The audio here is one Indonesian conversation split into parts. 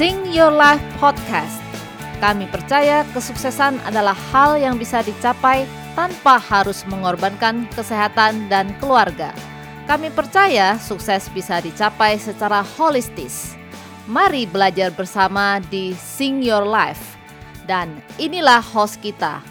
Sing Your Life Podcast. Kami percaya kesuksesan adalah hal yang bisa dicapai tanpa harus mengorbankan kesehatan dan keluarga. Kami percaya sukses bisa dicapai secara holistis. Mari belajar bersama di Sing Your Life. Dan inilah host kita,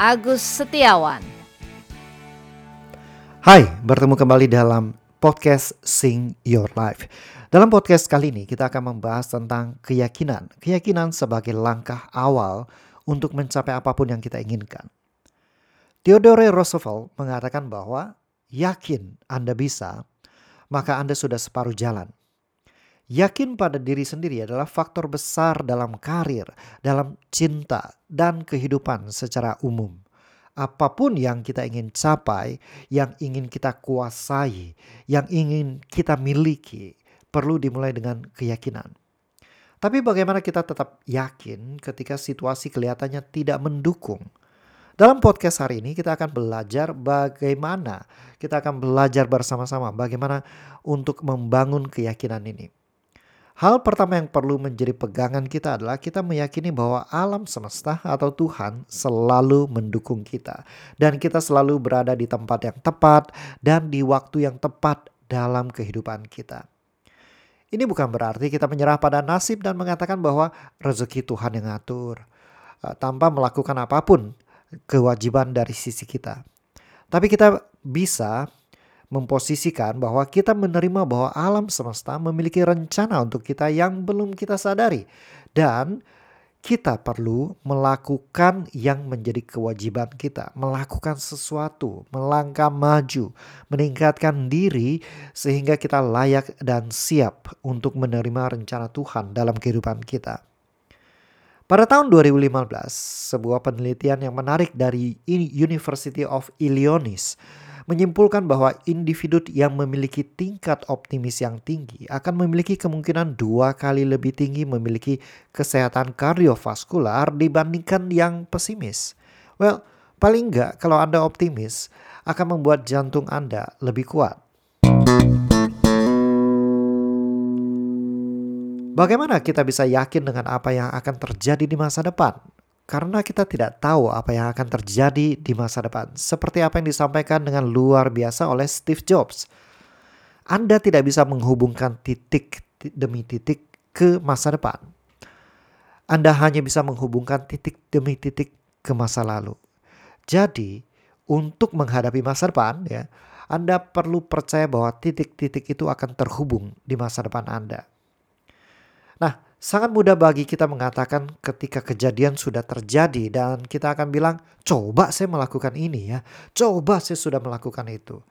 Agus Setiawan. Hai, bertemu kembali dalam podcast Sing Your Life. Dalam podcast kali ini kita akan membahas tentang keyakinan. Keyakinan sebagai langkah awal untuk mencapai apa pun yang kita inginkan. Theodore Roosevelt mengatakan bahwa yakin Anda bisa, maka Anda sudah separuh jalan. Yakin pada diri sendiri adalah faktor besar dalam karir, dalam cinta, dan kehidupan secara umum. Apa pun yang kita ingin capai, yang ingin kita kuasai, yang ingin kita miliki, perlu dimulai dengan keyakinan. Tapi bagaimana kita tetap yakin ketika situasi kelihatannya tidak mendukung? Dalam podcast hari ini kita akan belajar bagaimana kita akan belajar bersama-sama bagaimana untuk membangun keyakinan ini. Hal pertama yang perlu menjadi pegangan kita adalah kita meyakini bahwa alam semesta atau Tuhan selalu mendukung kita dan kita selalu berada di tempat yang tepat dan di waktu yang tepat dalam kehidupan kita. Ini bukan berarti kita menyerah pada nasib dan mengatakan bahwa rezeki Tuhan yang ngatur uh, tanpa melakukan apa pun kewajiban dari sisi kita. Tapi kita bisa memposisikan bahwa kita menerima bahwa alam semesta memiliki rencana untuk kita yang belum kita sadari dan kita perlu melakukan yang menjadi kewajiban kita, melakukan sesuatu, melangkah maju, meningkatkan diri sehingga kita layak dan siap untuk menerima rencana Tuhan dalam kehidupan kita. Pada tahun 2015, sebuah penelitian yang menarik dari University of Illinois menyimpulkan bahwa individu yang memiliki tingkat optimis yang tinggi akan memiliki kemungkinan dua kali lebih tinggi memiliki kesehatan kardiovaskular dibandingkan yang pesimis. Well, paling enggak kalau Anda optimis akan membuat jantung Anda lebih kuat. Bagaimana kita bisa yakin dengan apa yang akan terjadi di masa depan? Karena kita tidak tahu apa yang akan terjadi di masa depan. Seperti apa yang disampaikan dengan luar biasa oleh Steve Jobs. Anda tidak bisa menghubungkan titik demi titik ke masa depan. Anda hanya bisa menghubungkan titik demi titik ke masa lalu. Jadi, untuk menghadapi masa depan ya, Anda perlu percaya bahwa titik-titik itu akan terhubung di masa depan Anda. Nah, Sangat mudah bagi kita mengatakan ketika kejadian sudah terjadi dan kita akan bilang, "Coba saya melakukan ini ya. Coba saya sudah melakukan itu."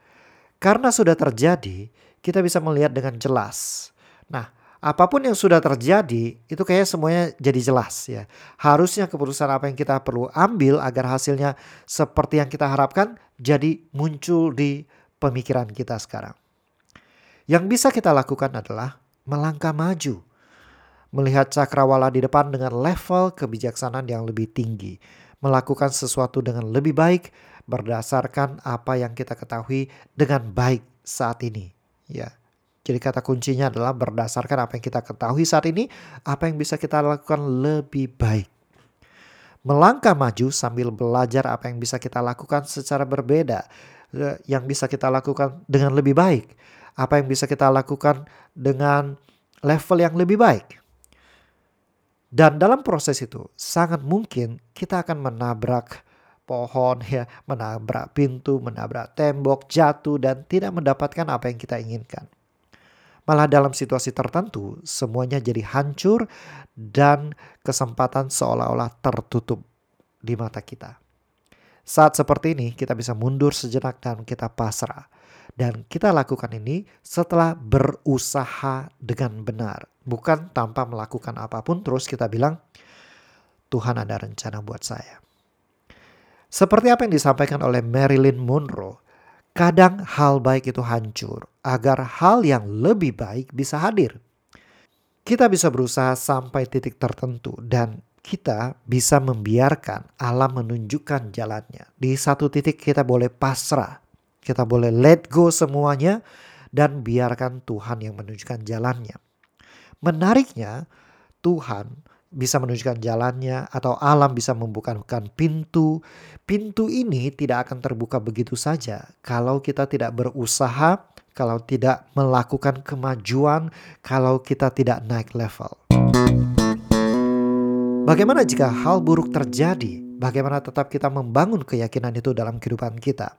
Karena sudah terjadi, kita bisa melihat dengan jelas. Nah, apa pun yang sudah terjadi, itu kayak semuanya jadi jelas ya. Harusnya keputusan apa yang kita perlu ambil agar hasilnya seperti yang kita harapkan jadi muncul di pemikiran kita sekarang. Yang bisa kita lakukan adalah melangkah maju melihat cakrawala di depan dengan level kebijaksanaan yang lebih tinggi, melakukan sesuatu dengan lebih baik berdasarkan apa yang kita ketahui dengan baik saat ini. Ya. Jadi kata kuncinya adalah berdasarkan apa yang kita ketahui saat ini, apa yang bisa kita lakukan lebih baik. Melangkah maju sambil belajar apa yang bisa kita lakukan secara berbeda, eh, yang bisa kita lakukan dengan lebih baik, apa yang bisa kita lakukan dengan level yang lebih baik. Dan dalam proses itu sangat mungkin kita akan menabrak pohon ya, menabrak pintu, menabrak tembok, jatuh dan tidak mendapatkan apa yang kita inginkan. Malah dalam situasi tertentu semuanya jadi hancur dan kesempatan seolah-olah tertutup di mata kita. Saat seperti ini kita bisa mundur sejenak dan kita pasrah. Dan kita lakukan ini setelah berusaha dengan benar. Bukan tanpa melakukan apa pun terus kita bilang, Tuhan ada rencana buat saya. Seperti apa yang disampaikan oleh Marilyn Monroe, kadang hal baik itu hancur agar hal yang lebih baik bisa hadir. Kita bisa berusaha sampai titik tertentu dan kita bisa membiarkan alam menunjukkan jalannya. Di satu titik kita boleh pasrah kita boleh let go semuanya dan biarkan Tuhan yang menunjukkan jalannya. Menariknya, Tuhan bisa menunjukkan jalannya atau alam bisa membukakan pintu. Pintu ini tidak akan terbuka begitu saja kalau kita tidak berusaha, kalau tidak melakukan kemajuan, kalau kita tidak naik level. Bagaimana jika hal buruk terjadi? Bagaimana tetap kita membangun keyakinan itu dalam kehidupan kita?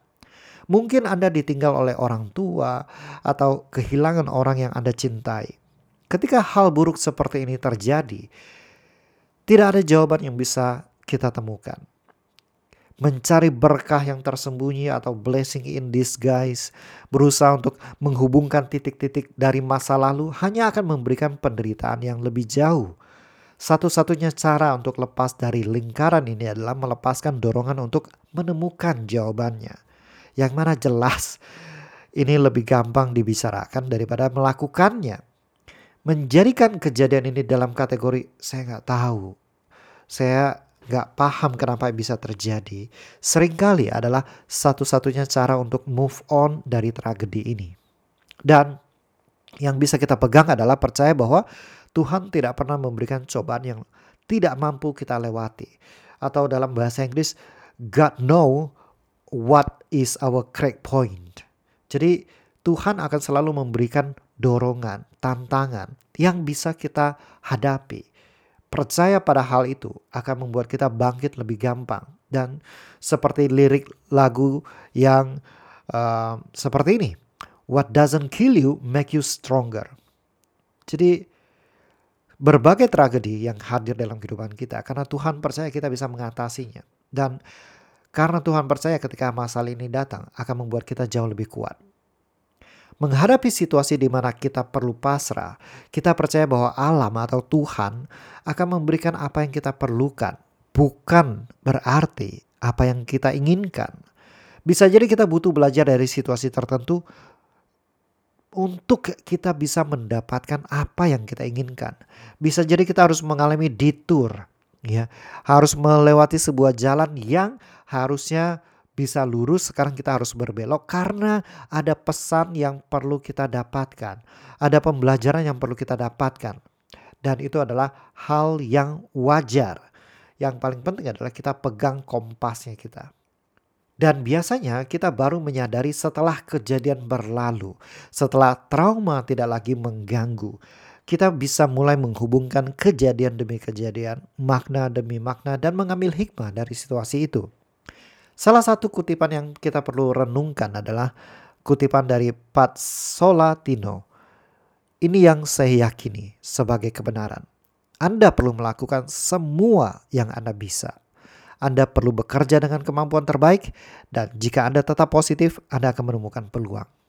Mungkin Anda ditinggal oleh orang tua atau kehilangan orang yang Anda cintai. Ketika hal buruk seperti ini terjadi, tidak ada jawaban yang bisa kita temukan. Mencari berkah yang tersembunyi atau blessing in disguise, berusaha untuk menghubungkan titik-titik dari masa lalu hanya akan memberikan penderitaan yang lebih jauh. Satu-satunya cara untuk lepas dari lingkaran ini adalah melepaskan dorongan untuk menemukan jawabannya. Yang mana jelas ini lebih gampang dibicarakan daripada melakukannya. Menjadikan kejadian ini dalam kategori saya nggak tahu, saya nggak paham kenapa bisa terjadi, sering kali adalah satu-satunya cara untuk move on dari tragedi ini. Dan yang bisa kita pegang adalah percaya bahwa Tuhan tidak pernah memberikan cobaan yang tidak mampu kita lewati. Atau dalam bahasa Inggris, God know what is our crack point. Jadi Tuhan akan selalu memberikan dorongan, tantangan yang bisa kita hadapi Percaya pada hal itu akan membuat kita bangkit lebih gampang. Dan seperti lirik lagu yang uh, seperti ini. What doesn't kill you make you stronger. Jadi berbagai tragedi yang hadir dalam kehidupan kita karena Tuhan percaya kita bisa mengatasinya dan karena Tuhan percaya ketika masalah ini datang akan membuat kita jauh lebih kuat. Menghadapi situasi di mana kita perlu pasrah, kita percaya bahwa alam atau Tuhan akan memberikan apa yang kita perlukan, bukan berarti apa yang kita inginkan. Bisa jadi kita butuh belajar dari situasi tertentu untuk kita bisa mendapatkan apa yang kita inginkan. Bisa jadi kita harus mengalami detour, ya, harus melewati sebuah jalan yang harusnya bisa lurus, sekarang kita harus berbelok karena ada pesan yang perlu kita dapatkan. Ada pembelajaran yang perlu kita dapatkan. Dan itu adalah hal yang wajar. Yang paling penting adalah kita pegang kompasnya kita. Dan biasanya kita baru menyadari setelah kejadian berlalu, setelah trauma tidak lagi mengganggu, kita bisa mulai menghubungkan kejadian demi kejadian, makna demi makna, dan mengambil hikmah dari situasi itu. Salah satu kutipan yang kita perlu renungkan adalah kutipan dari Pat Solatino. Ini yang saya yakini sebagai kebenaran. Anda perlu melakukan semua yang Anda bisa. Anda perlu bekerja dengan kemampuan terbaik dan jika Anda tetap positif, Anda akan menemukan peluang.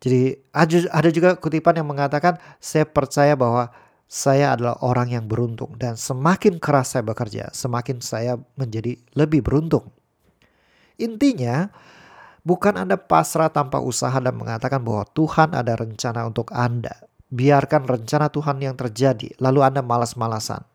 Jadi ada juga kutipan yang mengatakan saya percaya bahwa saya adalah orang yang beruntung dan semakin keras saya bekerja, semakin saya menjadi lebih beruntung. Intinya, bukan Anda pasrah tanpa usaha dan mengatakan bahwa Tuhan ada rencana untuk Anda. Biarkan rencana Tuhan yang terjadi, lalu Anda malas-malasan.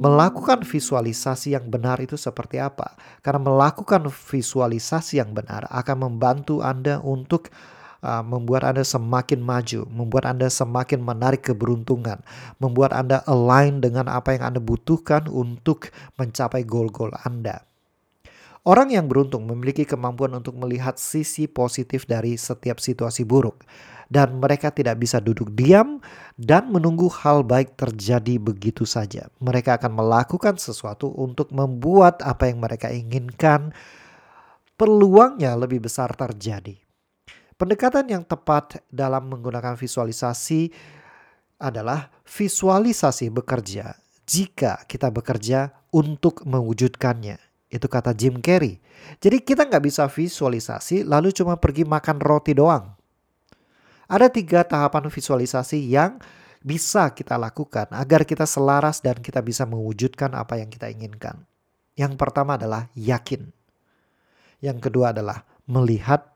Melakukan visualisasi yang benar itu seperti apa? Karena melakukan visualisasi yang benar akan membantu Anda untuk uh, membuat Anda semakin maju, membuat Anda semakin menarik keberuntungan, membuat Anda align dengan apa yang Anda butuhkan untuk mencapai goal-goal Anda. Orang yang beruntung memiliki kemampuan untuk melihat sisi positif dari setiap situasi buruk, dan mereka tidak bisa duduk diam dan menunggu hal baik terjadi begitu saja. Mereka akan melakukan sesuatu untuk membuat apa yang mereka inginkan, peluangnya lebih besar terjadi. Pendekatan yang tepat dalam menggunakan visualisasi adalah visualisasi bekerja jika kita bekerja untuk mewujudkannya. Itu kata Jim Carrey. Jadi kita nggak bisa visualisasi lalu cuma pergi makan roti doang. Ada tiga tahapan visualisasi yang bisa kita lakukan agar kita selaras dan kita bisa mewujudkan apa yang kita inginkan. Yang pertama adalah yakin. Yang kedua adalah melihat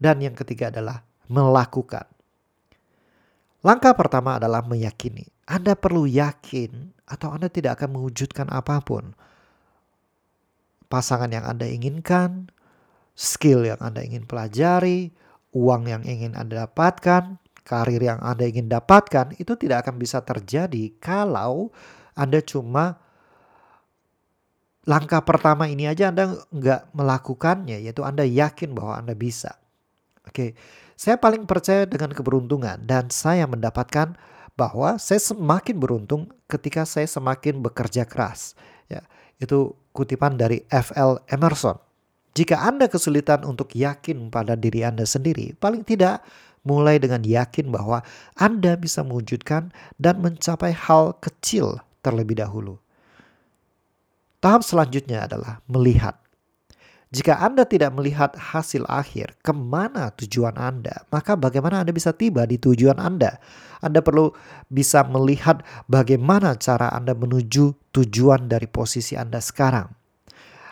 dan yang ketiga adalah melakukan. Langkah pertama adalah meyakini. Anda perlu yakin atau Anda tidak akan mewujudkan apa pun. Pasangan yang Anda inginkan, skill yang Anda ingin pelajari, uang yang ingin Anda dapatkan, karir yang Anda ingin dapatkan itu tidak akan bisa terjadi kalau Anda cuma langkah pertama ini aja Anda nggak melakukannya, yaitu Anda yakin bahwa Anda bisa. Oke, saya paling percaya dengan keberuntungan dan saya mendapatkan bahwa saya semakin beruntung ketika saya semakin bekerja keras. Ya, itu kutipan dari F.L. Emerson. Jika Anda kesulitan untuk yakin pada diri Anda sendiri, paling tidak mulai dengan yakin bahwa Anda bisa mewujudkan dan mencapai hal kecil terlebih dahulu. Tahap selanjutnya adalah melihat. Jika Anda tidak melihat hasil akhir, ke mana tujuan Anda, maka bagaimana Anda bisa tiba di tujuan Anda? Anda perlu bisa melihat bagaimana cara Anda menuju tujuan dari posisi Anda sekarang.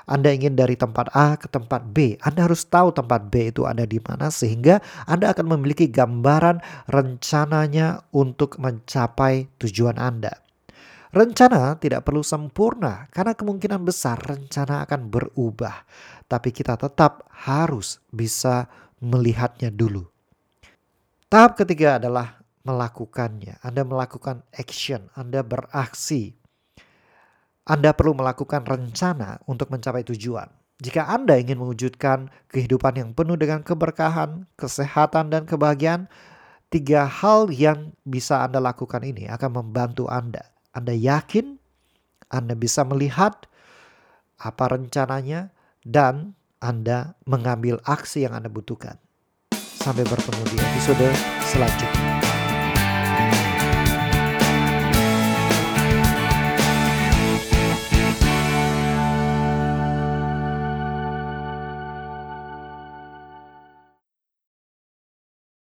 Anda ingin dari tempat A ke tempat B, Anda harus tahu tempat B itu ada di mana sehingga Anda akan memiliki gambaran rencananya untuk mencapai tujuan Anda. Rencana tidak perlu sempurna karena kemungkinan besar rencana akan berubah, tapi kita tetap harus bisa melihatnya dulu. Tahap ketiga adalah melakukannya. Anda melakukan action, Anda beraksi. Anda perlu melakukan rencana untuk mencapai tujuan. Jika Anda ingin mewujudkan kehidupan yang penuh dengan keberkahan, kesehatan, dan kebahagiaan, tiga hal yang bisa Anda lakukan ini akan membantu Anda anda yakin Anda bisa melihat apa rencananya dan Anda mengambil aksi yang Anda butuhkan. Sampai bertemu di episode selanjutnya.